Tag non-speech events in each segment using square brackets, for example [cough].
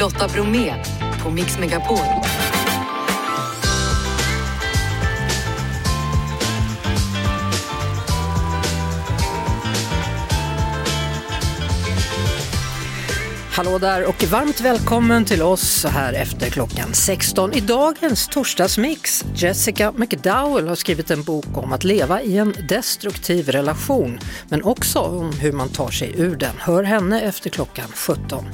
Lotta Bromé på Mix Megapol. Hallå där och varmt välkommen till oss så här efter klockan 16. I dagens torsdagsmix, Jessica McDowell har skrivit en bok om att leva i en destruktiv relation, men också om hur man tar sig ur den. Hör henne efter klockan 17.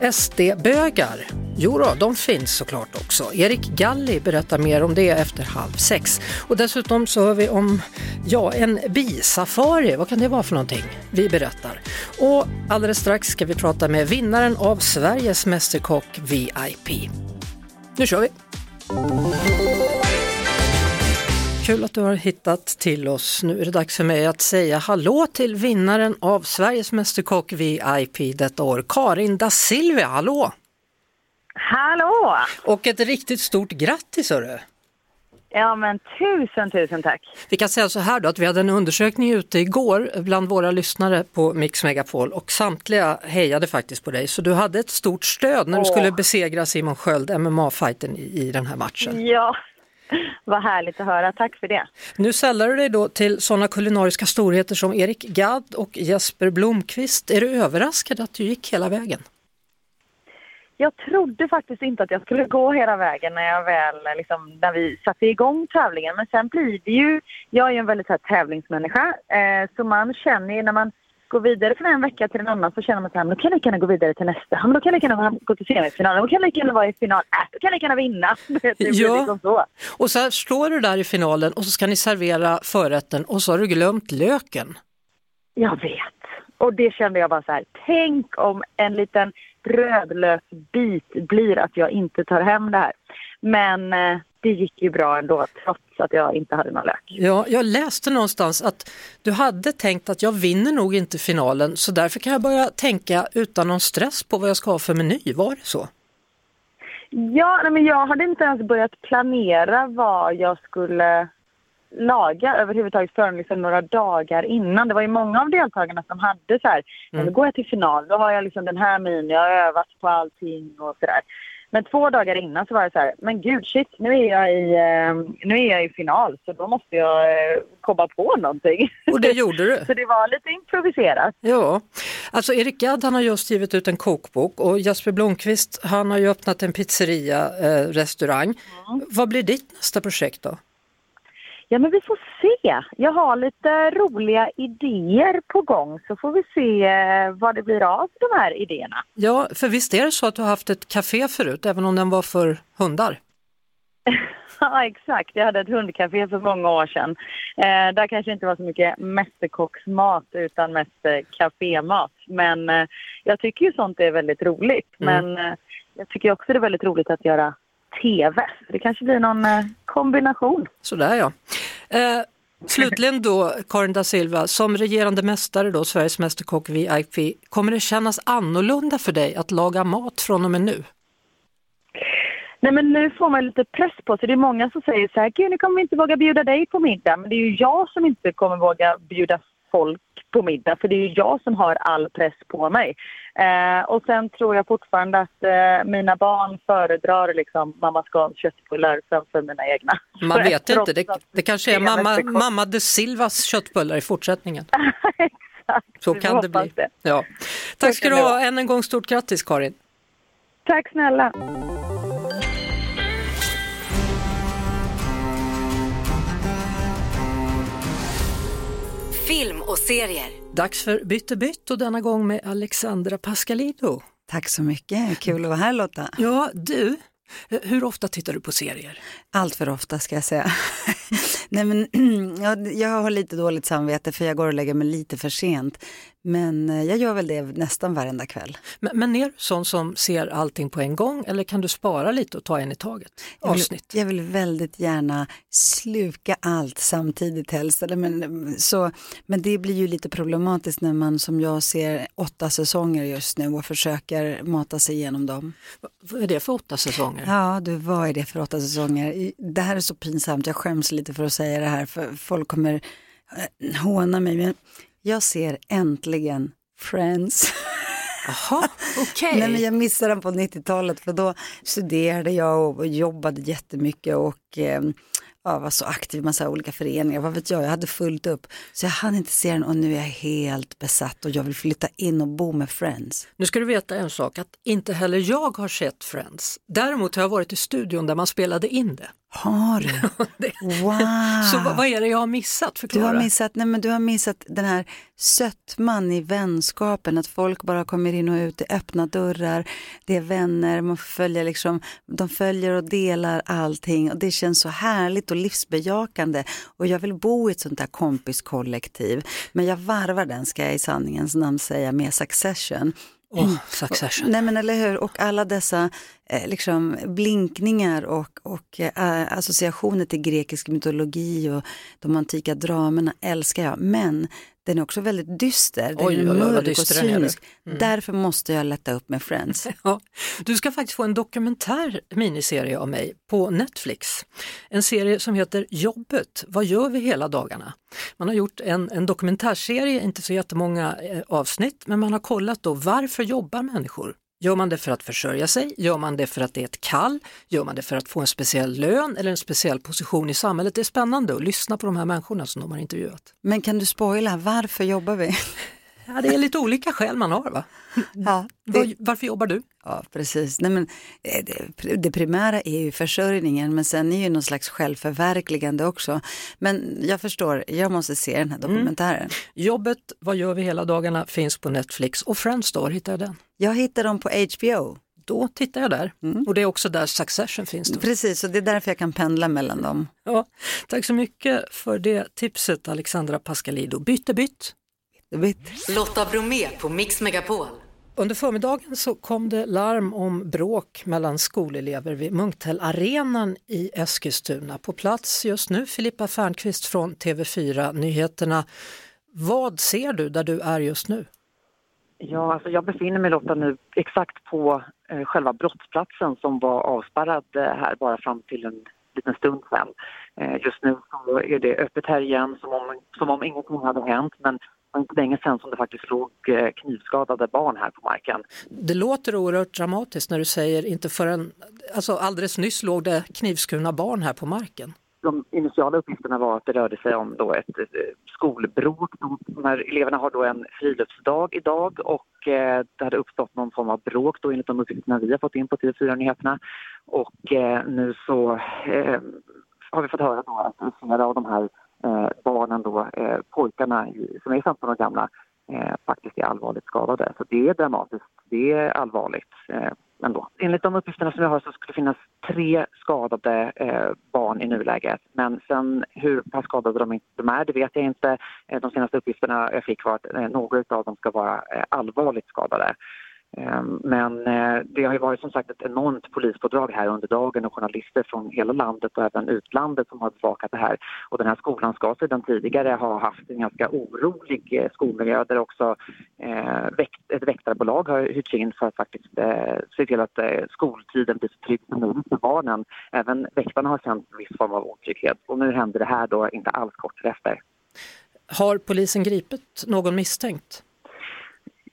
SD-bögar, jo då, de finns såklart också. Erik Galli berättar mer om det efter halv sex. Och dessutom så hör vi om, ja, en bisafari. Vad kan det vara för någonting? Vi berättar. Och alldeles strax ska vi prata med vinnaren av Sveriges Mästerkock VIP. Nu kör vi! Kul att du har hittat till oss. Nu är det dags för mig att säga hallå till vinnaren av Sveriges Mästerkock VIP detta år, Karin da Silvia. Hallå! Hallå! Och ett riktigt stort grattis hörru! Ja men tusen tusen tack! Vi kan säga så här då att vi hade en undersökning ute igår bland våra lyssnare på Mix Megapol och samtliga hejade faktiskt på dig så du hade ett stort stöd när du Åh. skulle besegra Simon Sköld, MMA-fighten i, i den här matchen. Ja, [laughs] vad härligt att höra. Tack för det. Nu sällar du dig då till sådana kulinariska storheter som Erik Gadd och Jesper Blomqvist. Är du överraskad att du gick hela vägen? Jag trodde faktiskt inte att jag skulle gå hela vägen när jag väl, liksom, när vi satte igång tävlingen. Men sen blir det ju, jag är ju en väldigt här, tävlingsmänniska, eh, så man känner ju när man går vidare från en vecka till en annan så känner man så här, men då kan jag lika gärna gå vidare till nästa. Men då kan jag lika gärna gå till semifinalen. Då kan jag lika gärna vara i final. Äh, då kan jag lika gärna vinna. [laughs] Blir Ja. liksom. Och så står du där i finalen och så ska ni servera förrätten och så har du glömt löken. Jag vet. Och det kände jag bara så här, tänk om en liten rödlöksbit blir att jag inte tar hem det här. Men eh, det gick ju bra ändå trots att jag inte hade någon lök. Ja, jag läste någonstans att du hade tänkt att jag vinner nog inte finalen så därför kan jag börja tänka utan någon stress på vad jag ska ha för meny. Var det så? Ja, nej, men jag hade inte ens börjat planera vad jag skulle laga överhuvudtaget förrän liksom några dagar innan. Det var ju många av deltagarna som hade så här, mm. nu går jag till final, då har jag liksom den här min, jag har övat på allting och sådär. Men två dagar innan så var det så här, men gud shit, nu är jag i, eh, nu är jag i final så då måste jag eh, komma på någonting. [laughs] Och det gjorde du? så det var lite improviserat. Ja, alltså Erik Gadd han har just givit ut en kokbok och Jesper Blomqvist han har ju öppnat en pizzeria, eh, restaurang. Mm. Vad blir ditt nästa projekt då? Ja, men vi får se. Jag har lite roliga idéer på gång så får vi se eh, vad det blir av de här idéerna. Ja, för visst är det så att du har haft ett café förut, även om den var för hundar? [laughs] ja, exakt. Jag hade ett hundcafé för många år sedan. Eh, där kanske inte var så mycket mästerkocksmat utan mest eh, kafémat. Men eh, jag tycker ju sånt är väldigt roligt. Mm. Men eh, jag tycker också det är väldigt roligt att göra TV. Det kanske blir någon eh, kombination. Sådär ja. Eh, slutligen då, Karin da Silva, som regerande mästare då, Sveriges Mästerkock VIP, kommer det kännas annorlunda för dig att laga mat från och med nu? Nej men nu får man lite press på sig. Det är många som säger så här, gud nu kommer vi inte våga bjuda dig på middag. Men det är ju jag som inte kommer våga bjuda folk på middag för det är ju jag som har all press på mig. Eh, och sen tror jag fortfarande att eh, mina barn föredrar liksom mamma ska köttbullar framför mina egna. Man vet inte, det, det kanske är mamma, mamma de Silvas köttbullar i fortsättningen. [laughs] Exakt, Så kan det bli. Det. Ja. Tack ska du ha, än en gång stort grattis Karin. Tack snälla. Film och serier. Dags för Bytte bytt och denna gång med Alexandra Pascalidou. Tack så mycket, kul att vara här Lotta. Ja, du, hur ofta tittar du på serier? Allt för ofta ska jag säga. [laughs] Nej, men, [clears throat] jag, jag har lite dåligt samvete för jag går och lägger mig lite för sent. Men jag gör väl det nästan varenda kväll. Men, men är du sån som ser allting på en gång eller kan du spara lite och ta en i taget? Avsnitt. Jag vill, jag vill väldigt gärna sluka allt samtidigt helst. Eller men, så, men det blir ju lite problematiskt när man som jag ser åtta säsonger just nu och försöker mata sig igenom dem. Vad är det för åtta säsonger? Ja, du, vad är det för åtta säsonger? Det här är så pinsamt, jag skäms lite för att säga det här för folk kommer håna mig. Men jag ser äntligen Friends. [laughs] Jaha, okej. Nej, men jag missade den på 90-talet för då studerade jag och jobbade jättemycket och eh, ja, var så aktiv i massa olika föreningar. Vad vet jag, jag hade fullt upp. Så jag hann inte se den och nu är jag helt besatt och jag vill flytta in och bo med Friends. Nu ska du veta en sak, att inte heller jag har sett Friends. Däremot har jag varit i studion där man spelade in det. Har du? [laughs] Wow! Så vad, är det jag har missat? Du Förklara. har, missat, nej men du har missat den här sötman i vänskapen, att folk bara kommer in och ut, det är öppna dörrar, det är vänner, man följer liksom, de följer och delar allting och det känns så härligt och livsbejakande och jag vill bo i ett sånt där kompiskollektiv. Men jag varvar den, ska jag i sanningens namn säga, med Succession. Åh, Succession. Nej men eller hur, och alla dessa eh, liksom blinkningar och, och eh, associationer till grekisk mytologi och de antika dramerna älskar jag. Men den är också väldigt dyster, den Oj, är mörk och cynisk. Därför måste jag lätta upp med Friends. [laughs] Ja, du ska faktiskt få en dokumentär miniserie av mig på Netflix. En serie som heter Jobbet, vad gör vi hela dagarna? Man har gjort en, en dokumentärserie, inte så jättemånga eh, avsnitt, men man har kollat då varför jobbar människor? Gör man det för att försörja sig? Gör man det för att det är ett kall? Gör man det för att få en speciell lön eller en speciell position i samhället? Det är spännande att lyssna på de här människorna som de har intervjuat. Men kan du spoila, varför jobbar vi? Ja, det är lite olika skäl man har va? Ja, Var, varför jobbar du? Ja, precis. Nej, men, eh, det, det primära är ju försörjningen, men sen är ju någon slags självförverkligande också. Men jag förstår, jag måste se den här dokumentären. Jobbet, vad gör vi hela dagarna, finns på Netflix och Friends då, hittar jag den? Jag hittar dem på HBO. Då tittar jag där och det är också där Succession finns. Då. Precis, och det är därför jag kan pendla mellan dem. Ja, tack så mycket för det tipset Alexandra Pascalido. Bytte bytt! Det blir- Lotta Bromé på Mix Megapol. Under förmiddagen så kom det larm om bråk mellan skolelever vid Munktellarenan i Eskilstuna. På plats just nu Filippa Fernqvist från TV4 Nyheterna. Vad ser du där du är just nu? Ja, alltså jag befinner mig Lotta nu exakt på eh, själva brottsplatsen som var avspärrad eh, här bara fram till en liten stund sedan. Eh, just nu så är det öppet här igen som om, som om ingenting hade hänt men var inte länge sedan som det faktiskt låg eh, knivskadade barn här på marken. Det låter oerhört dramatiskt när du säger inte förrän, alltså alldeles nyss låg det knivskurna barn här på marken. De initiala uppgifterna var att det rörde sig om då ett eh, skolbråk. De, här eleverna har då en friluftsdag idag och eh, det hade uppstått någon form av bråk då enligt de uppgifterna vi har fått in på TV4-nyheterna. Och nu så har vi fått höra då att flera av de här Eh, barnen då, eh, pojkarna som är 15 år gamla, eh, faktiskt är allvarligt skadade. Så det är dramatiskt, det är allvarligt. Eh, ändå. Enligt de uppgifterna som jag har så skulle det finnas tre skadade eh, barn i nuläget. Men sen hur pass skadade de, inte- de är, det vet jag inte. Eh, de senaste uppgifterna jag fick var att eh, några av dem ska vara eh, allvarligt skadade. Ehm, men eh, det har ju varit som sagt ett enormt polispådrag här under dagen och journalister från hela landet och även utlandet som har bevakat det här. Och den här skolan ska sedan tidigare ha haft en ganska orolig eh, skolmiljö där också eh, ett väktarbolag har hyrts in för att faktiskt se till att skoltiden blir så trygg som möjligt för barnen. Även väktarna har känt viss form av otrygghet och nu händer det här då inte alls kort efter. Har polisen gripit någon misstänkt?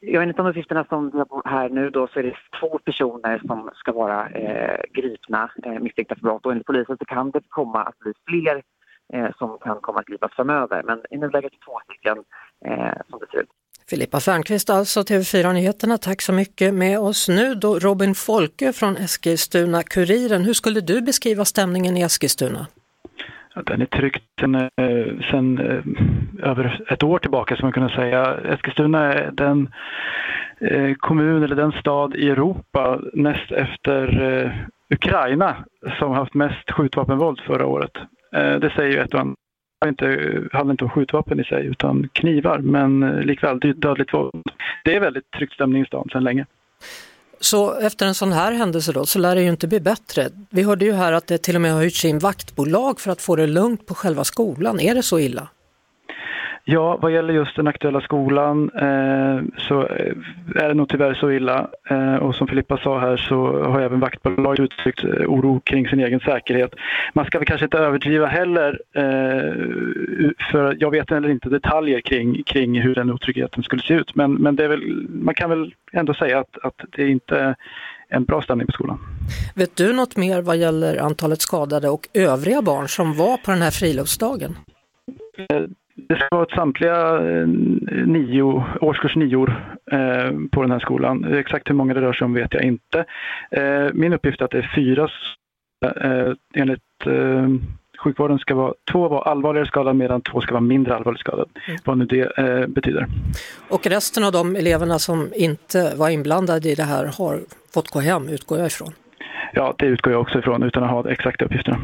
Ja, enligt de uppgifterna som vi har här nu då så är det två personer som ska vara eh, gripna eh, misstänkta för brott och enligt polisen så kan det komma att bli fler eh, som kan komma att gripas framöver. Men i nuläget två stycken eh, som det ser ut. Filippa Fernqvist alltså, TV4 Nyheterna. Tack så mycket. Med oss nu då Robin Folke från Eskilstuna-Kuriren. Hur skulle du beskriva stämningen i Eskilstuna? Den är tryckt sen, eh, sen eh, över ett år tillbaka, som man kunna säga. Eskilstuna är den eh, kommun eller den stad i Europa näst efter Ukraina som haft mest skjutvapenvåld förra året. Det säger ju ett och annat. Det handlar inte om skjutvapen i sig utan knivar, men likväl det är dödligt våld. Det är väldigt tryckt stämning i stan sedan länge. Så efter en sån här händelse då så lär det ju inte bli bättre. Vi hörde ju här att det till och med har hyrts in vaktbolag för att få det lugnt på själva skolan. Är det så illa? Ja, vad gäller just den aktuella skolan eh, så eh, är det nog tyvärr så illa. Eh, och som Filippa sa här så har även vaktbolaget uttryckt eh, oro kring sin egen säkerhet. Man ska väl kanske inte överdriva heller, eh, för jag vet heller inte detaljer kring, kring hur den otryggheten skulle se ut. Men, men det är väl, man kan väl ändå säga att, att det inte är en bra stämning på skolan. Vet du något mer vad gäller antalet skadade och övriga barn som var på den här friluftsdagen? Eh, det ska vara samtliga eh, nio, årskurs nior eh, på den här skolan. Exakt hur många det rör sig om vet jag inte. Min uppgift är att det är fyra enligt sjukvården ska vara två vara allvarligare skadade medan två ska vara mindre allvarligt skadade. Mm. Vad nu det eh, betyder. Och resten av de eleverna som inte var inblandade i det här har fått gå hem, utgår jag ifrån? Ja, det utgår jag också ifrån utan att ha exakta uppgifterna.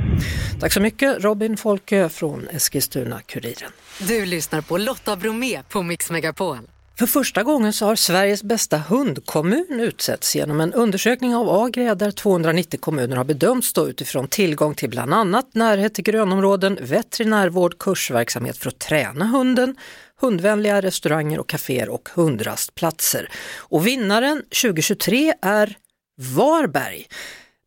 Tack så mycket Robin Folke från Eskilstuna-Kuriren. Du lyssnar på Lotta Bromé på Mix Megapol. För första gången så har Sveriges bästa hundkommun utsetts genom en undersökning av Agria där 290 kommuner har bedömts stå utifrån tillgång till bland annat närhet till grönområden, veterinärvård, kursverksamhet för att träna hunden, hundvänliga restauranger och kaféer och hundrastplatser. Och vinnaren 2023 är Varberg.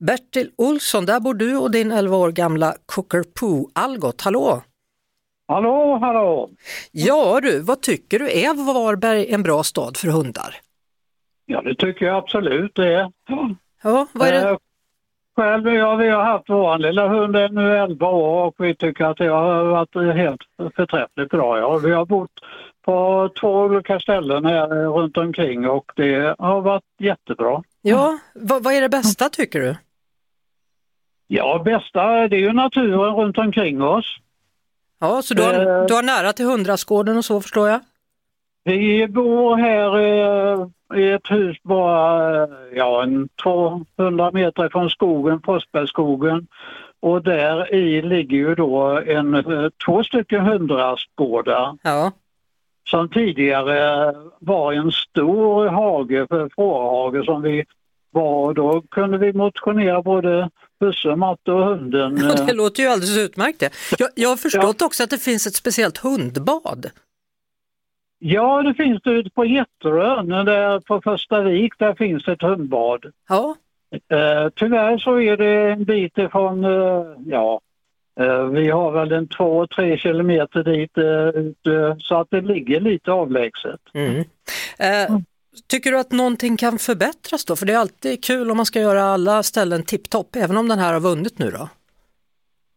Bertil Olsson, där bor du och din 11 år gamla Cooker Algot. Hallå! Hallå, hallå! Ja du, vad tycker du? Är Varberg en bra stad för hundar? Ja, det tycker jag absolut det är. Ja, vad är det? Eh, själv, ja, vi har haft vår lilla hund nu 11 år och vi tycker att det har varit helt förträffligt bra. Ja. Vi har bott på två olika ställen här runt omkring och det har varit jättebra. Ja, vad, vad är det bästa tycker du? Ja, bästa det är ju naturen runt omkring oss. Ja, så du har, eh, du har nära till hundrastgården och så förstår jag? Vi bor här eh, i ett hus bara ja, en 200 meter från skogen, Forsbergsskogen. Och där i ligger ju då en, eh, två stycken hundrastgårdar. Ja. Som tidigare var en stor hage för fårhage som vi var. Då kunde vi motionera både husse, matte och hunden. Ja, det låter ju alldeles utmärkt det. Jag, jag har förstått ja. också att det finns ett speciellt hundbad. Ja, det finns det ute på Jätterön, där på Första Vik, där finns ett hundbad. Ja. Eh, tyvärr så är det en bit ifrån, eh, ja, eh, vi har väl en två, tre kilometer dit eh, så att det ligger lite avlägset. Mm. Tycker du att någonting kan förbättras då? För det är alltid kul om man ska göra alla ställen tipptopp, även om den här har vunnit nu då?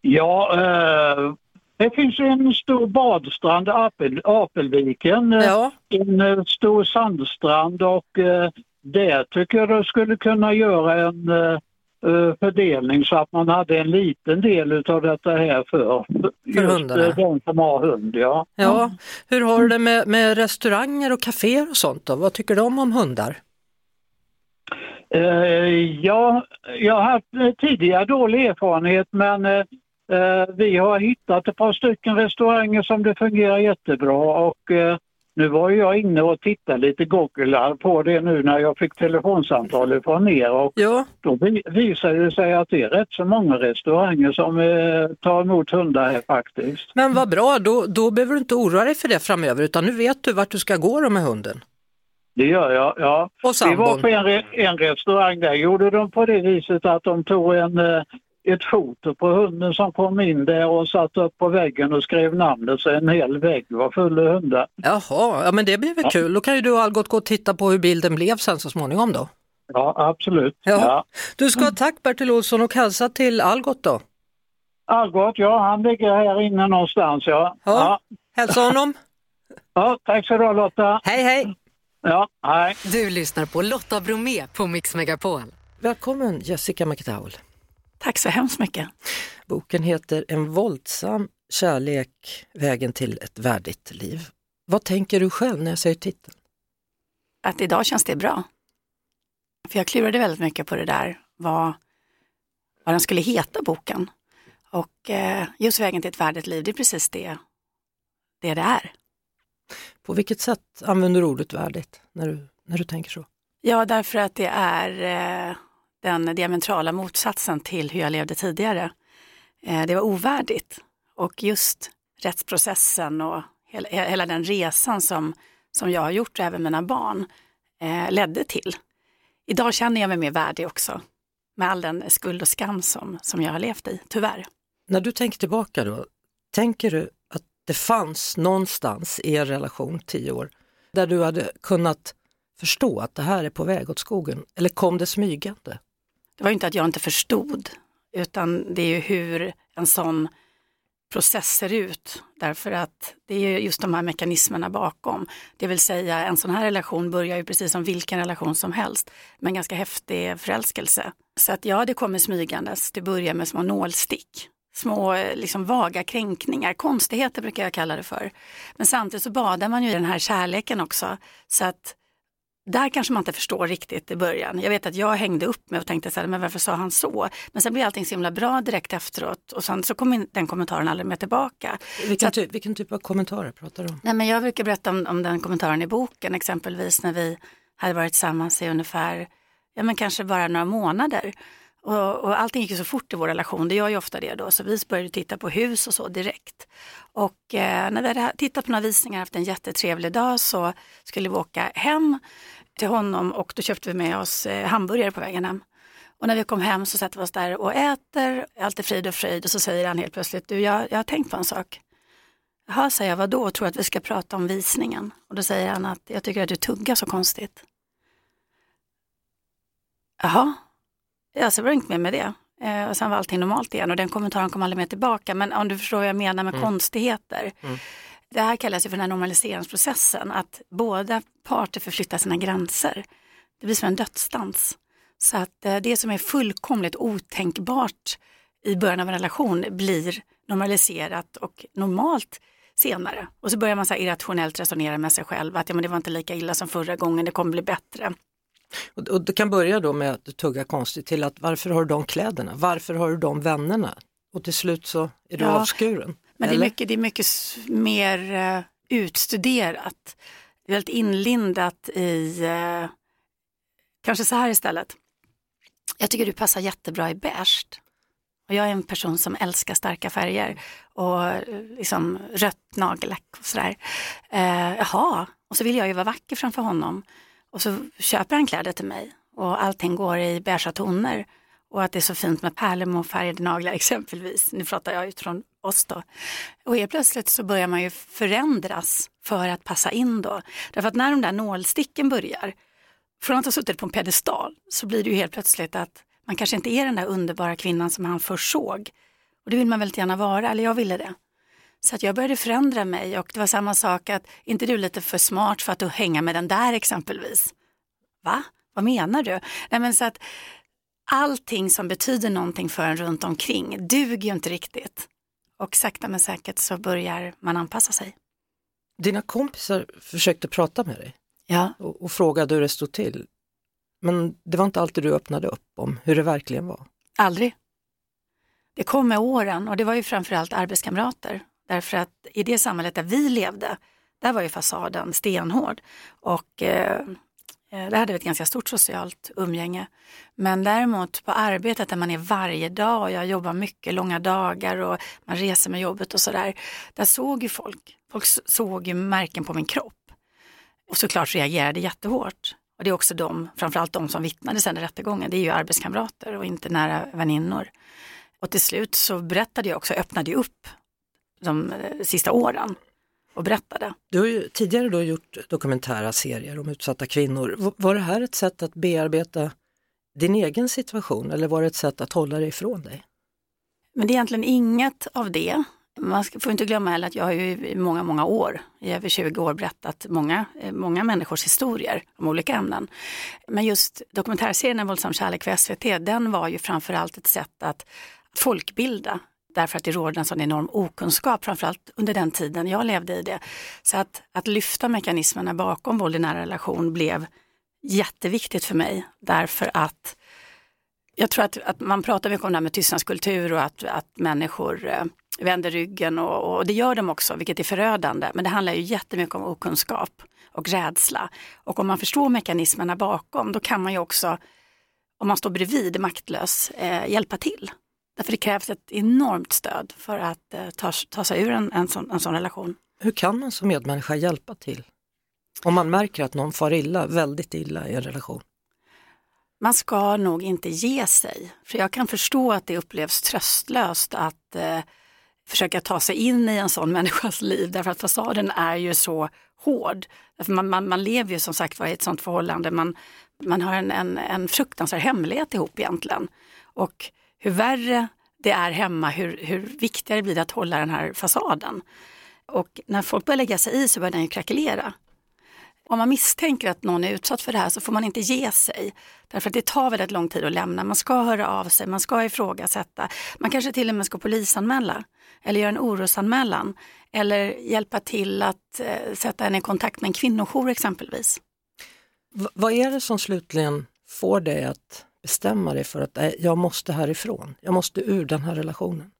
Ja, eh, det finns en stor badstrand, Apel, Apelviken, eh, ja. en eh, stor sandstrand och eh, där tycker jag du skulle kunna göra en Eh, fördelning så att man hade en liten del av detta här för, för hundarna. de som har hund. Ja. Ja. Hur har du det med, med restauranger och kaféer och sånt då? Vad tycker de om hundar? Uh, ja, jag har haft tidigare dålig erfarenhet men uh, vi har hittat ett par stycken restauranger som det fungerar jättebra och nu var jag inne och tittade lite googlar på det nu när jag fick telefonsamtal från er och ja. då visade det sig att det är rätt så många restauranger som eh, tar emot hundar här faktiskt. Men vad bra, då, då behöver du inte oroa dig för det framöver utan nu vet du vart du ska gå då med hunden. Det gör jag, ja. Och Vi var på en, en restaurang, där gjorde de på det viset att de tog en eh, ett foto på hunden som kom in där och satt upp på väggen och skrev namnet så en hel vägg var full av hundar. Jaha, ja men det blir väl ja. kul. Då kan ju du och Algot gå och titta på hur bilden blev sen så småningom då. Ja, absolut. Ja. ja. Du ska ha tack Bertil Olsson och hälsa till Algot då. Algot, ja han ligger här inne någonstans ja. ja. ja. Hälsa honom. ja, tack så du ha Lotta. Hej hej. Ja, hej. Du lyssnar på Lotta Bromé på Mix Megapol. Välkommen Jessica McDowell. Tack så hemskt mycket. Boken heter En våldsam kärlek, vägen till ett värdigt liv. Vad tänker du själv när jag säger titeln? Att idag känns det bra. För jag klurade väldigt mycket på det där, vad, vad den skulle heta boken. Och eh, just vägen till ett värdigt liv, det är precis det det, det är. På vilket sätt använder du ordet värdigt när du, när du tänker så? Ja, därför att det är eh, den diametrala motsatsen till hur jag levde tidigare. Eh, det var ovärdigt och just rättsprocessen och hela, hela den resan som, som jag har gjort och även mina barn eh, ledde till. Idag känner jag mig mer värdig också med all den skuld och skam som, som jag har levt i, tyvärr. När du tänker tillbaka då, tänker du att det fanns någonstans i er relation tio år där du hade kunnat förstå att det här är på väg åt skogen? Eller kom det smygande? Det var ju inte att jag inte förstod, utan det är ju hur en sån process ser ut. Därför att det är just de här mekanismerna bakom. Det vill säga en sån här relation börjar ju precis som vilken relation som helst med en ganska häftig förälskelse. Så att ja, det kommer smygandes. Det börjar med små nålstick. Små liksom, vaga kränkningar, konstigheter brukar jag kalla det för. Men samtidigt så badar man ju i den här kärleken också. Så att där kanske man inte förstår riktigt i början. Jag vet att jag hängde upp mig och tänkte så här, men varför sa han så? Men sen blir allting så himla bra direkt efteråt och sen så kommer den kommentaren aldrig mer tillbaka. Vilken, att, typ, vilken typ av kommentarer pratar du om? Nej, men jag brukar berätta om, om den kommentaren i boken, exempelvis när vi hade varit tillsammans i ungefär, ja men kanske bara några månader. Och, och allting gick ju så fort i vår relation, det gör ju ofta det då, så vi började titta på hus och så direkt. Och eh, när vi hade tittat på några visningar haft en jättetrevlig dag så skulle vi åka hem till honom och då köpte vi med oss eh, hamburgare på vägen hem. Och när vi kom hem så sätter vi oss där och äter, allt är frid och fröjd och så säger han helt plötsligt, du jag, jag har tänkt på en sak. Jaha, säger jag, vadå, tror att vi ska prata om visningen? Och då säger han att jag tycker att du tuggar så konstigt. Jaha, ja, så var det inget mer med det. Eh, och sen var allting normalt igen och den kommentaren kom aldrig mer tillbaka. Men om du förstår vad jag menar med Mm. konstigheter. Mm. Det här kallas ju för den här normaliseringsprocessen, att båda parter förflyttar sina gränser. Det blir som en dödsdans. Så att eh, det som är fullkomligt otänkbart i början av en relation blir normaliserat och normalt senare. Och så börjar man så här irrationellt resonera med sig själv att ja, men det var inte lika illa som förra gången, det kommer bli bättre. Och, och det kan börja då med att du tuggar konstigt till att varför har du de kläderna? Varför har du de vännerna? Och till slut så är du Ja, avskuren. Men det är mycket, det är mycket mer eh, utstuderat, väldigt inlindat i, eh, kanske så här istället. Jag tycker du passar jättebra i beige. Och jag är en person som älskar starka färger och eh, liksom rött nagellack och sådär. Eh, jaha, och så vill jag ju vara vacker framför honom. Och så köper han kläder till mig och allting går i beigea toner. Och att det är så fint med pärlemorfärgade naglar exempelvis. Nu pratar jag utifrån oss då. Och helt plötsligt så börjar man ju förändras för att passa in då. Därför att när de där nålsticken börjar, från att ha suttit på en pedestal så blir det ju helt plötsligt att man kanske inte är den där underbara kvinnan som han först såg. Och det vill man väldigt gärna vara, eller jag ville det. Så att jag började förändra mig och det var samma sak att, inte du lite för smart för att du hänga med den där exempelvis? Va? Vad menar du? Nej, men så att allting som betyder någonting för en runt omkring duger ju inte riktigt. Och sakta men säkert så börjar man anpassa sig. Dina kompisar försökte prata med dig Ja. och, och frågade hur det stod till. Men det var inte alltid du öppnade upp om hur det verkligen var. Aldrig. Det kom med åren och det var ju framförallt arbetskamrater. Därför att i det samhället där vi levde, där var ju fasaden stenhård. Och eh, Eh, där hade vi ett ganska stort socialt umgänge. Men däremot på arbetet där man är varje dag och jag jobbar mycket, långa dagar och man reser med jobbet och sådär. Där såg ju folk, folk såg ju märken på min kropp. Och såklart reagerade jättehårt. Och det är också de, framförallt de som vittnade sen i rättegången, det är ju arbetskamrater och inte nära väninnor. Och till slut så berättade jag också, öppnade upp de eh, sista åren och berättade. Du har ju tidigare då gjort dokumentära serier om utsatta kvinnor. Var det här ett sätt att bearbeta din egen situation eller var det ett sätt att hålla dig ifrån dig? Men det är egentligen inget av det. Man får inte glömma heller att jag har ju i många, många år, i över 20 år berättat många, eh, många människors historier om olika ämnen. Men just dokumentärserien En våldsam kärlek för SVT, den var ju framförallt ett sätt att folkbilda. Därför att det råder en sån enorm okunskap, framförallt under den tiden jag levde i det. Så att, att lyfta mekanismerna bakom våld i nära relation blev jätteviktigt för mig. Därför att jag tror att, att man pratar mycket om det här med tystnadskultur och att, att människor eh, vänder ryggen och, och det gör de också, vilket är förödande. Men det handlar ju jättemycket om okunskap och rädsla. Och om man förstår mekanismerna bakom, då kan man ju också, om man står bredvid maktlös, eh, hjälpa till. Därför det krävs ett enormt stöd för att eh, ta, ta sig ur en, en, sån, en sån relation. Hur kan man som medmänniska hjälpa till? Om man märker att någon far illa, väldigt illa i en relation. Man ska nog inte ge sig, för jag kan förstå att det upplevs tröstlöst att eh, försöka ta sig in i en sån [laughs] människas liv därför att fasaden är ju så hård. Man, man, man lever ju som sagt var i ett sånt förhållande, man, man har en, en, en fruktansvärd hemlighet ihop egentligen. Och hur värre det är hemma, hur, hur viktigare blir det att hålla den här fasaden. Och när folk börjar lägga sig i så börjar den ju krackelera. Om man misstänker att någon är utsatt för det här så får man inte ge sig. Därför att det tar väldigt lång tid att lämna. Man ska höra av sig, man ska ifrågasätta. Man kanske till och med ska polisanmäla eller göra en orosanmälan. Eller hjälpa till att eh, sätta en i kontakt med en kvinnojour exempelvis. V vad är det som slutligen får dig att bestämma dig för att jag måste härifrån, jag måste ur den här relationen?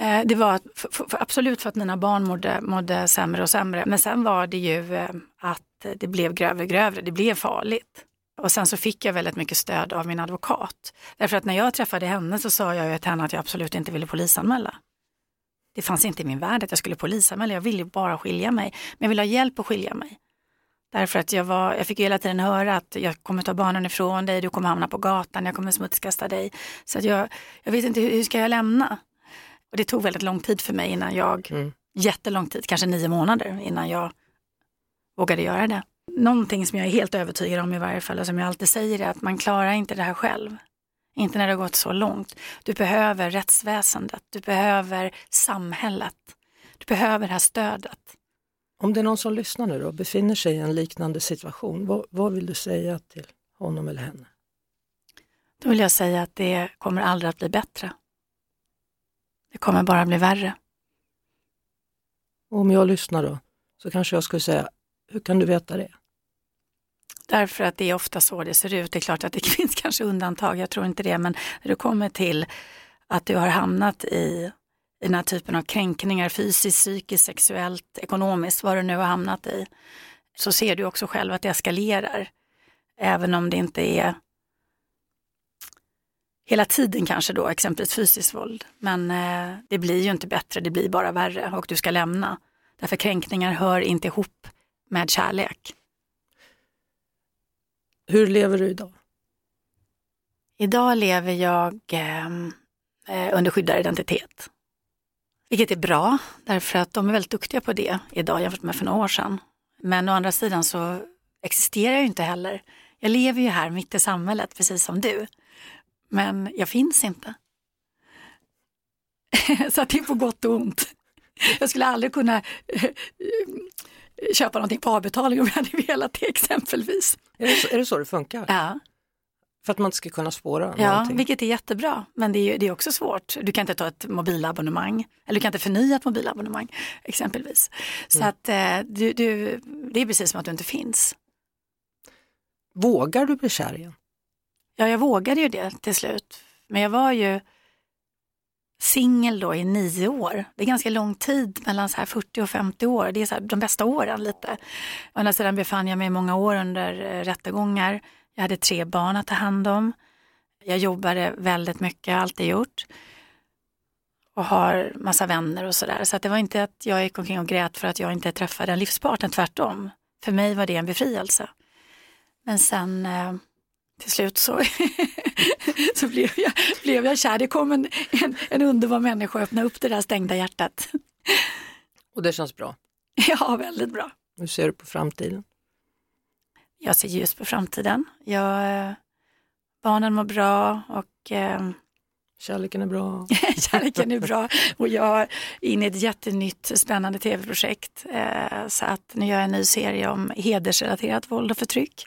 Eh, det var för, för, absolut för att mina barn mådde, mådde sämre och sämre. Men sen var det ju eh, att det blev grövre och grövre, det blev farligt. Och sen så fick jag väldigt mycket stöd av min advokat. Därför att när jag träffade henne så sa jag till henne att jag absolut inte ville polisanmäla. Det fanns inte i min värld att jag skulle polisanmäla, jag ville bara skilja mig. Men jag ville ha hjälp att skilja mig. Därför att jag, var, jag fick hela tiden höra att jag kommer ta barnen ifrån dig, du kommer hamna på gatan, jag kommer smutskasta dig. Så att jag, jag vet inte, hur, hur ska jag lämna? Och det tog väldigt lång tid för mig innan jag, mm. jättelång tid, kanske nio månader innan jag vågade göra det. Någonting som jag är helt övertygad om i varje fall och som jag alltid säger är att man klarar inte det här själv. Inte när det har gått så långt. Du behöver rättsväsendet, du behöver samhället, du behöver det här stödet. Om det är någon som lyssnar nu och befinner sig i en liknande situation, vad, vad vill du säga till honom eller henne? Då vill jag säga att det kommer aldrig att bli bättre. Det kommer bara bli värre. Och om jag lyssnar då, så kanske jag skulle säga, hur kan du veta det? Därför att det är ofta så det ser ut. Det är klart att det [laughs] finns kanske undantag, jag tror inte det, men när du kommer till att du har hamnat i, i den här typen av kränkningar, fysiskt, psykiskt, sexuellt, ekonomiskt, vad du nu har hamnat i, så ser du också själv att det eskalerar. Även om det inte är hela tiden kanske då, exempelvis fysiskt våld. Men eh, det blir ju inte bättre, det blir bara värre och du ska lämna. Därför kränkningar hör inte ihop med kärlek. Hur lever du idag? Idag lever jag ehm, eh, under skyddad identitet. Vilket är bra, därför att de är väldigt duktiga på det idag jämfört med för några år sedan. Men å andra sidan så existerar jag ju inte heller. Jag lever ju här mitt i samhället, precis som du. Men jag finns inte. [laughs] så det är på gott och ont. Jag skulle aldrig kunna eh, köpa någonting på avbetalning om jag hade velat det exempelvis. Är det så, är det, så det funkar? Ja. För att man inte ska kunna spåra Ja, någonting. vilket är jättebra. Men det är, det är också svårt. Du kan inte ta ett mobilabonnemang. Eller du kan inte förnya ett mobilabonnemang exempelvis. Så mm. att eh, du, du, det är precis som att du inte finns. Vågar du bli kär igen? Ja, jag vågade ju det till slut. Men jag var ju singel då i nio år. Det är ganska lång tid mellan så här 40 och 50 år. Det är så de bästa åren lite. Å andra sidan befann jag mig många år under eh, rättegångar. Jag hade tre barn att ta hand om. Jag jobbade väldigt mycket, alltid gjort. Och har massa vänner och sådär. Så att det var inte att jag gick omkring och grät för att jag inte träffade en livspartner, tvärtom. För mig var det en befrielse. Men sen eh, till slut så, [laughs] så blev, jag, blev jag kär. Det kom en, en, en underbar människa och öppnade upp det där stängda hjärtat. Och det känns bra? [laughs] Ja, väldigt bra. Hur ser du på framtiden? Jag ser ljus på framtiden. Jag, eh, barnen mår bra och eh, [laughs] Kärleken är bra. [laughs] Kärleken är bra och jag är inne i ett jättenytt spännande tv-projekt. Eh, så att nu gör jag en ny serie om hedersrelaterat våld och förtryck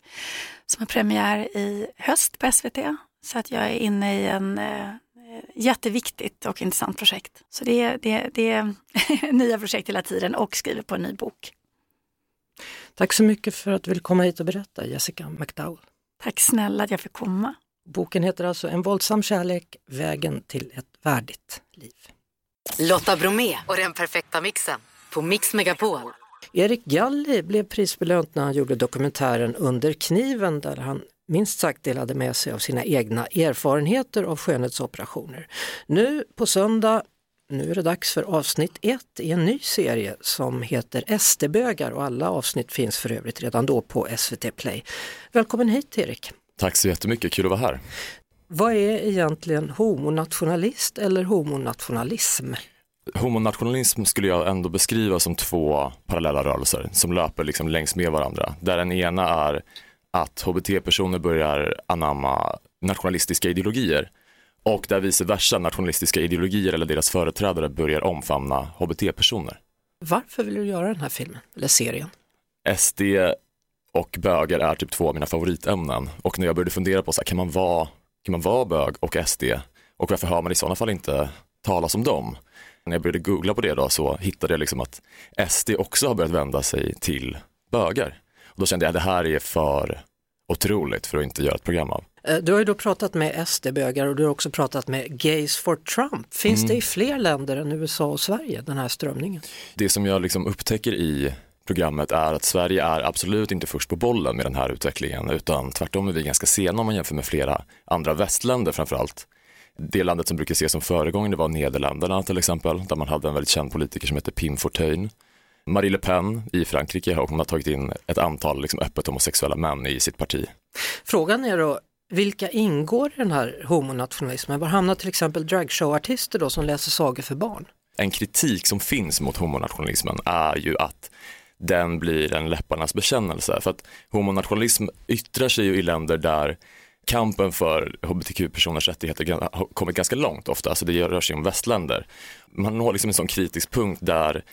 som har premiär i höst på SVT. Så att jag är inne i en eh, jätteviktigt och intressant projekt. Så det är, det, det är [laughs] nya projekt hela tiden och skriver på en ny bok. Tack så mycket för att du vill komma hit och berätta, Jessica McDowell. Tack snälla att jag fick komma. Boken heter alltså En våldsam kärlek, vägen till ett värdigt liv. Lotta Bromé och den perfekta mixen på Mix Megapol. Erik Galli blev prisbelönt när han gjorde dokumentären Under kniven där han minst sagt delade med sig av sina egna erfarenheter av skönhetsoperationer. Nu på söndag Nu är det dags för avsnitt 1 i en ny serie som heter SD-bögar och alla avsnitt finns för övrigt redan då på SVT Play. Välkommen hit Erik! Tack så jättemycket, kul att vara här. Vad är egentligen homonationalist eller homonationalism? Homonationalism skulle jag ändå beskriva som två parallella rörelser som löper liksom längs med varandra. Där den ena är att hbt-personer börjar anamma nationalistiska ideologier och där vice versa nationalistiska ideologier eller deras företrädare börjar omfamna hbt-personer. Varför vill du göra den här filmen eller serien? SD och bögar är typ två av mina favoritämnen och när jag började fundera på så här, kan man vara, kan man vara bög och SD och varför hör man i sådana fall inte talas om dem? När jag började googla på det då så hittade jag liksom att SD också har börjat vända sig till bögar. Och då kände jag att det här är för otroligt för att inte göra ett program av. Eh, du har ju då pratat med SD-bögar och du har också pratat med Gays for Trump. Finns mm. det i fler länder än USA och Sverige, den här strömningen? Det som jag liksom upptäcker i programmet är att Sverige är absolut inte först på bollen med den här utvecklingen utan tvärtom är vi ganska sena om man jämför med flera andra västländer framförallt. Det landet som brukar ses som föregångare var Nederländerna till exempel, där man hade en väldigt känd politiker som hette Pim Fortuyn. Marie Le Pen i Frankrike och hon har tagit in ett antal liksom öppet homosexuella män i sitt parti. Frågan är då, vilka ingår i den här homonationalismen? Var hamnar till exempel dragshowartister då som läser sagor för barn? En kritik som finns mot homonationalismen är ju att den blir en läpparnas bekännelse. För att homonationalism yttrar sig ju i länder där kampen för hbtq-personers rättigheter har kommit ganska långt ofta, alltså det rör sig om västländer. Man når liksom en sån kritisk punkt där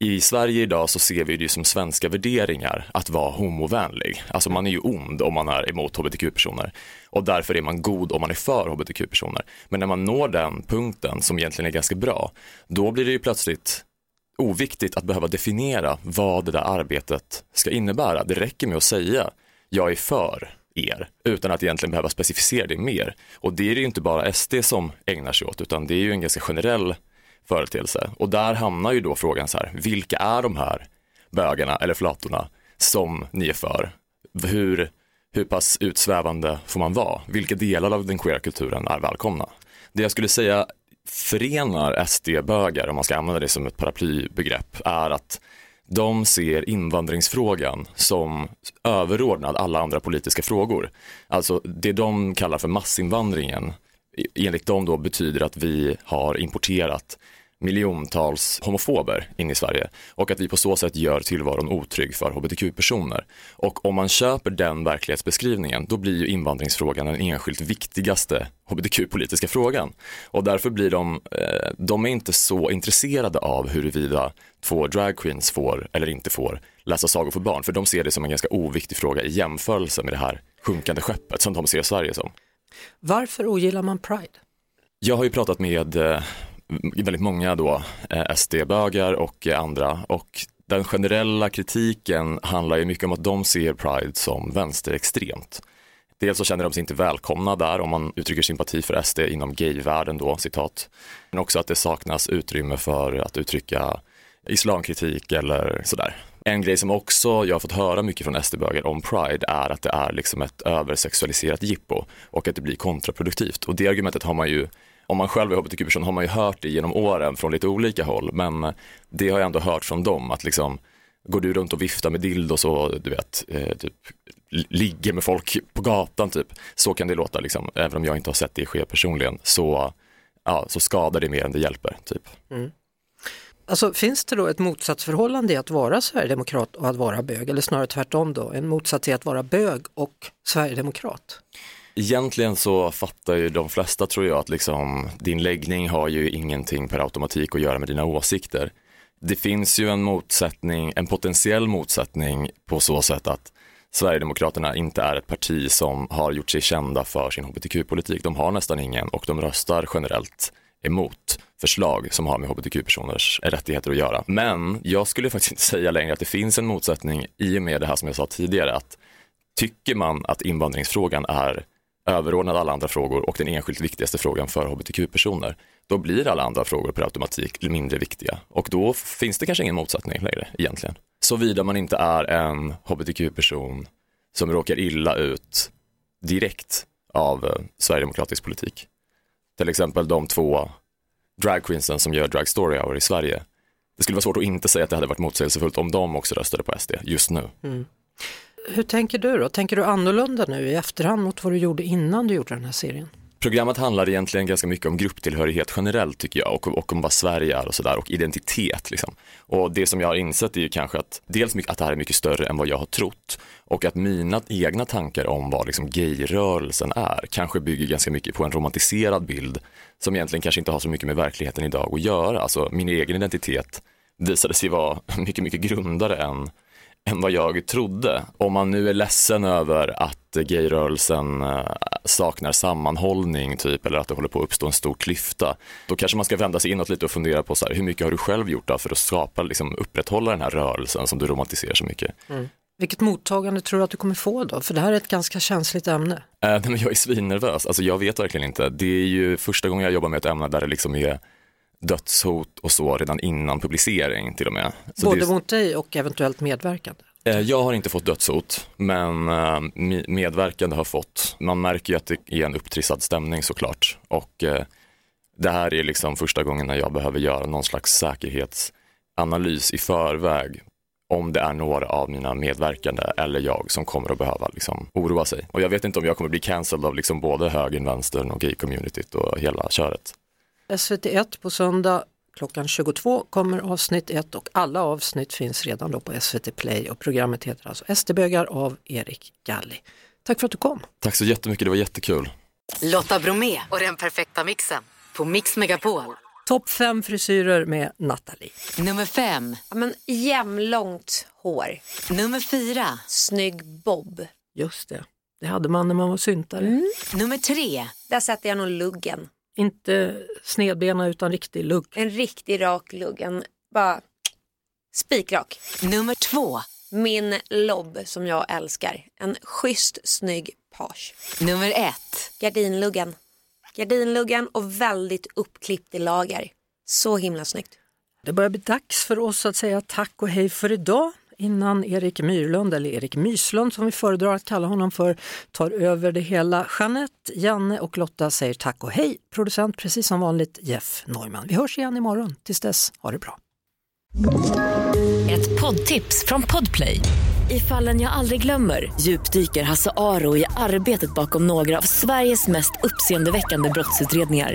i Sverige idag så ser vi det som svenska värderingar att vara homovänlig. Alltså man är ju ond om man är emot hbtq-personer och därför är man god om man är för hbtq-personer. Men när man når den punkten som egentligen är ganska bra, då blir det ju plötsligt oviktigt att behöva definiera vad det där arbetet ska innebära. Det räcker med att säga jag är för er utan att egentligen behöva specificera det mer. Och det är det ju inte bara SD som ägnar sig åt utan det är ju en ganska generell företeelse. Och där hamnar ju då frågan så här, vilka är de här bögarna eller flatorna som ni är för? Hur, hur pass utsvävande får man vara? Vilka delar av den queera kulturen är välkomna? Det jag skulle säga förenar SD-bögar, om man ska använda det som ett paraplybegrepp, är att de ser invandringsfrågan som överordnad alla andra politiska frågor. Alltså det de kallar för massinvandringen, enligt dem då betyder att vi har importerat miljontals homofober in i Sverige och att vi på så sätt gör tillvaron otrygg för hbtq-personer. Och om man köper den verklighetsbeskrivningen, då blir ju invandringsfrågan den enskilt viktigaste hbtq-politiska frågan. Och därför blir de, eh, de är inte så intresserade av huruvida två dragqueens får eller inte får läsa sagor för barn, för de ser det som en ganska oviktig fråga i jämförelse med det här sjunkande skeppet som de ser Sverige som. Varför ogillar man Pride? Jag har ju pratat med eh, väldigt många då eh, SD-bögar och eh, andra och den generella kritiken handlar ju mycket om att de ser Pride som vänsterextremt. Dels så känner de sig inte välkomna där om man uttrycker sympati för SD inom gayvärlden då, citat. Men också att det saknas utrymme för att uttrycka islamkritik eller sådär. En grej som också jag har fått höra mycket från SD-bögar om Pride är att det är liksom ett översexualiserat jippo och att det blir kontraproduktivt. Och det argumentet har man ju om man själv är hbtq-person har man ju hört det genom åren från lite olika håll, men det har jag ändå hört från dem att liksom går du runt och viftar med dildos och du vet, eh, typ ligger med folk på gatan typ, så kan det låta liksom, även om jag inte har sett det ske personligen, så, ja, så skadar det mer än det hjälper. Typ. Mm. Alltså finns det då ett motsatsförhållande i att vara sverigedemokrat och att vara bög, eller snarare tvärtom då, en motsats i att vara bög och sverigedemokrat? Egentligen så fattar ju de flesta tror jag att liksom, din läggning har ju ingenting per automatik att göra med dina åsikter. Det finns ju en motsättning, en potentiell motsättning på så sätt att Sverigedemokraterna inte är ett parti som har gjort sig kända för sin hbtq-politik. De har nästan ingen och de röstar generellt emot förslag som har med hbtq-personers rättigheter att göra. Men jag skulle faktiskt inte [laughs] säga längre att det finns en motsättning i och med det här som jag sa tidigare, att tycker man att invandringsfrågan är överordnad alla andra frågor och den enskilt viktigaste frågan för hbtq-personer, då blir alla andra frågor per automatik mindre viktiga och då finns det kanske ingen motsättning längre egentligen. Såvida man inte är en hbtq-person som råkar illa ut direkt av eh, sverigedemokratisk politik. Till exempel de två dragqueensen som gör Drag Story Hour i Sverige. Det skulle vara svårt att inte säga att det hade varit motsägelsefullt om de också röstade på SD just nu. Mm. Hur tänker du då? Tänker du annorlunda nu i efterhand mot vad du gjorde innan du gjorde den här serien? Programmet handlar egentligen ganska mycket om grupptillhörighet generellt tycker jag och, och om vad Sverige är och sådär och identitet. Liksom. Och det som jag har insett är ju kanske att dels att det här är mycket större än vad jag har trott och att mina egna tankar om vad liksom gayrörelsen är kanske bygger ganska mycket på en romantiserad bild som egentligen kanske inte har så mycket med verkligheten idag att göra. Alltså min egen identitet visade sig vara [laughs] mycket, mycket grundare än än vad jag trodde. Om man nu är ledsen över att gayrörelsen eh, saknar sammanhållning typ eller att det håller på att uppstå en stor klyfta, då kanske man ska vända sig inåt lite och fundera på så här, hur mycket har du själv gjort för att skapa, liksom, upprätthålla den här rörelsen som du romantiserar så mycket. Mm. Vilket mottagande tror du att du kommer få då? För det här är ett ganska känsligt ämne. Äh, nej, men jag är svinnervös, alltså jag vet verkligen inte. Det är ju första gången jag jobbar med ett ämne där det liksom är dödshot och så redan innan publicering till och med. Så Både är... mot dig och eventuellt medverkande? Eh, jag har inte fått dödshot, men eh, medverkande har fått. Man märker ju att det är en upptrissad stämning såklart. Och eh, det här är liksom första gången när jag behöver göra någon slags säkerhetsanalys i förväg om det är några av mina medverkande eller jag som kommer att behöva liksom oroa sig. Och jag vet inte om jag kommer bli cancelled av liksom både högern, vänstern och gay-communityt och hela köret. SVT1 på söndag klockan 22 kommer avsnitt 1 och alla avsnitt finns redan då på SVT Play och programmet heter alltså SD-bögar av Erik Galli. Tack för att du kom. Tack så jättemycket, det var jättekul. Lotta Bromé och den perfekta mixen på Mix Megapol. Topp fem frisyrer med Natalie. Nummer fem. Ja, men jämlångt hår. Nummer fyra. Snygg bob. Just det, det hade man när man var syntare. Mm. Nummer tre. Där sätter jag nog luggen. Inte snedbena utan riktig lugg. En riktig rak lugg, en bara spikrak. Nummer två. Min lobb som jag älskar. En schysst snygg page. Nummer ett. Gardinluggen. Gardinluggen och väldigt uppklippt i lager. Så himla snyggt. Det börjar bli dags för oss att säga tack och hej för idag innan Erik Myrlund, eller Erik Myslund som vi föredrar att kalla honom för, tar över det hela. Jeanette, Janne och Lotta säger tack och hej. Producent precis som vanligt Jeff Neumann. Vi hörs igen imorgon. Tills dess, ha det bra. Ett poddtips från Podplay. I fallen jag aldrig glömmer djupdyker Hasse Aro i arbetet bakom några av Sveriges mest uppseendeväckande brottsutredningar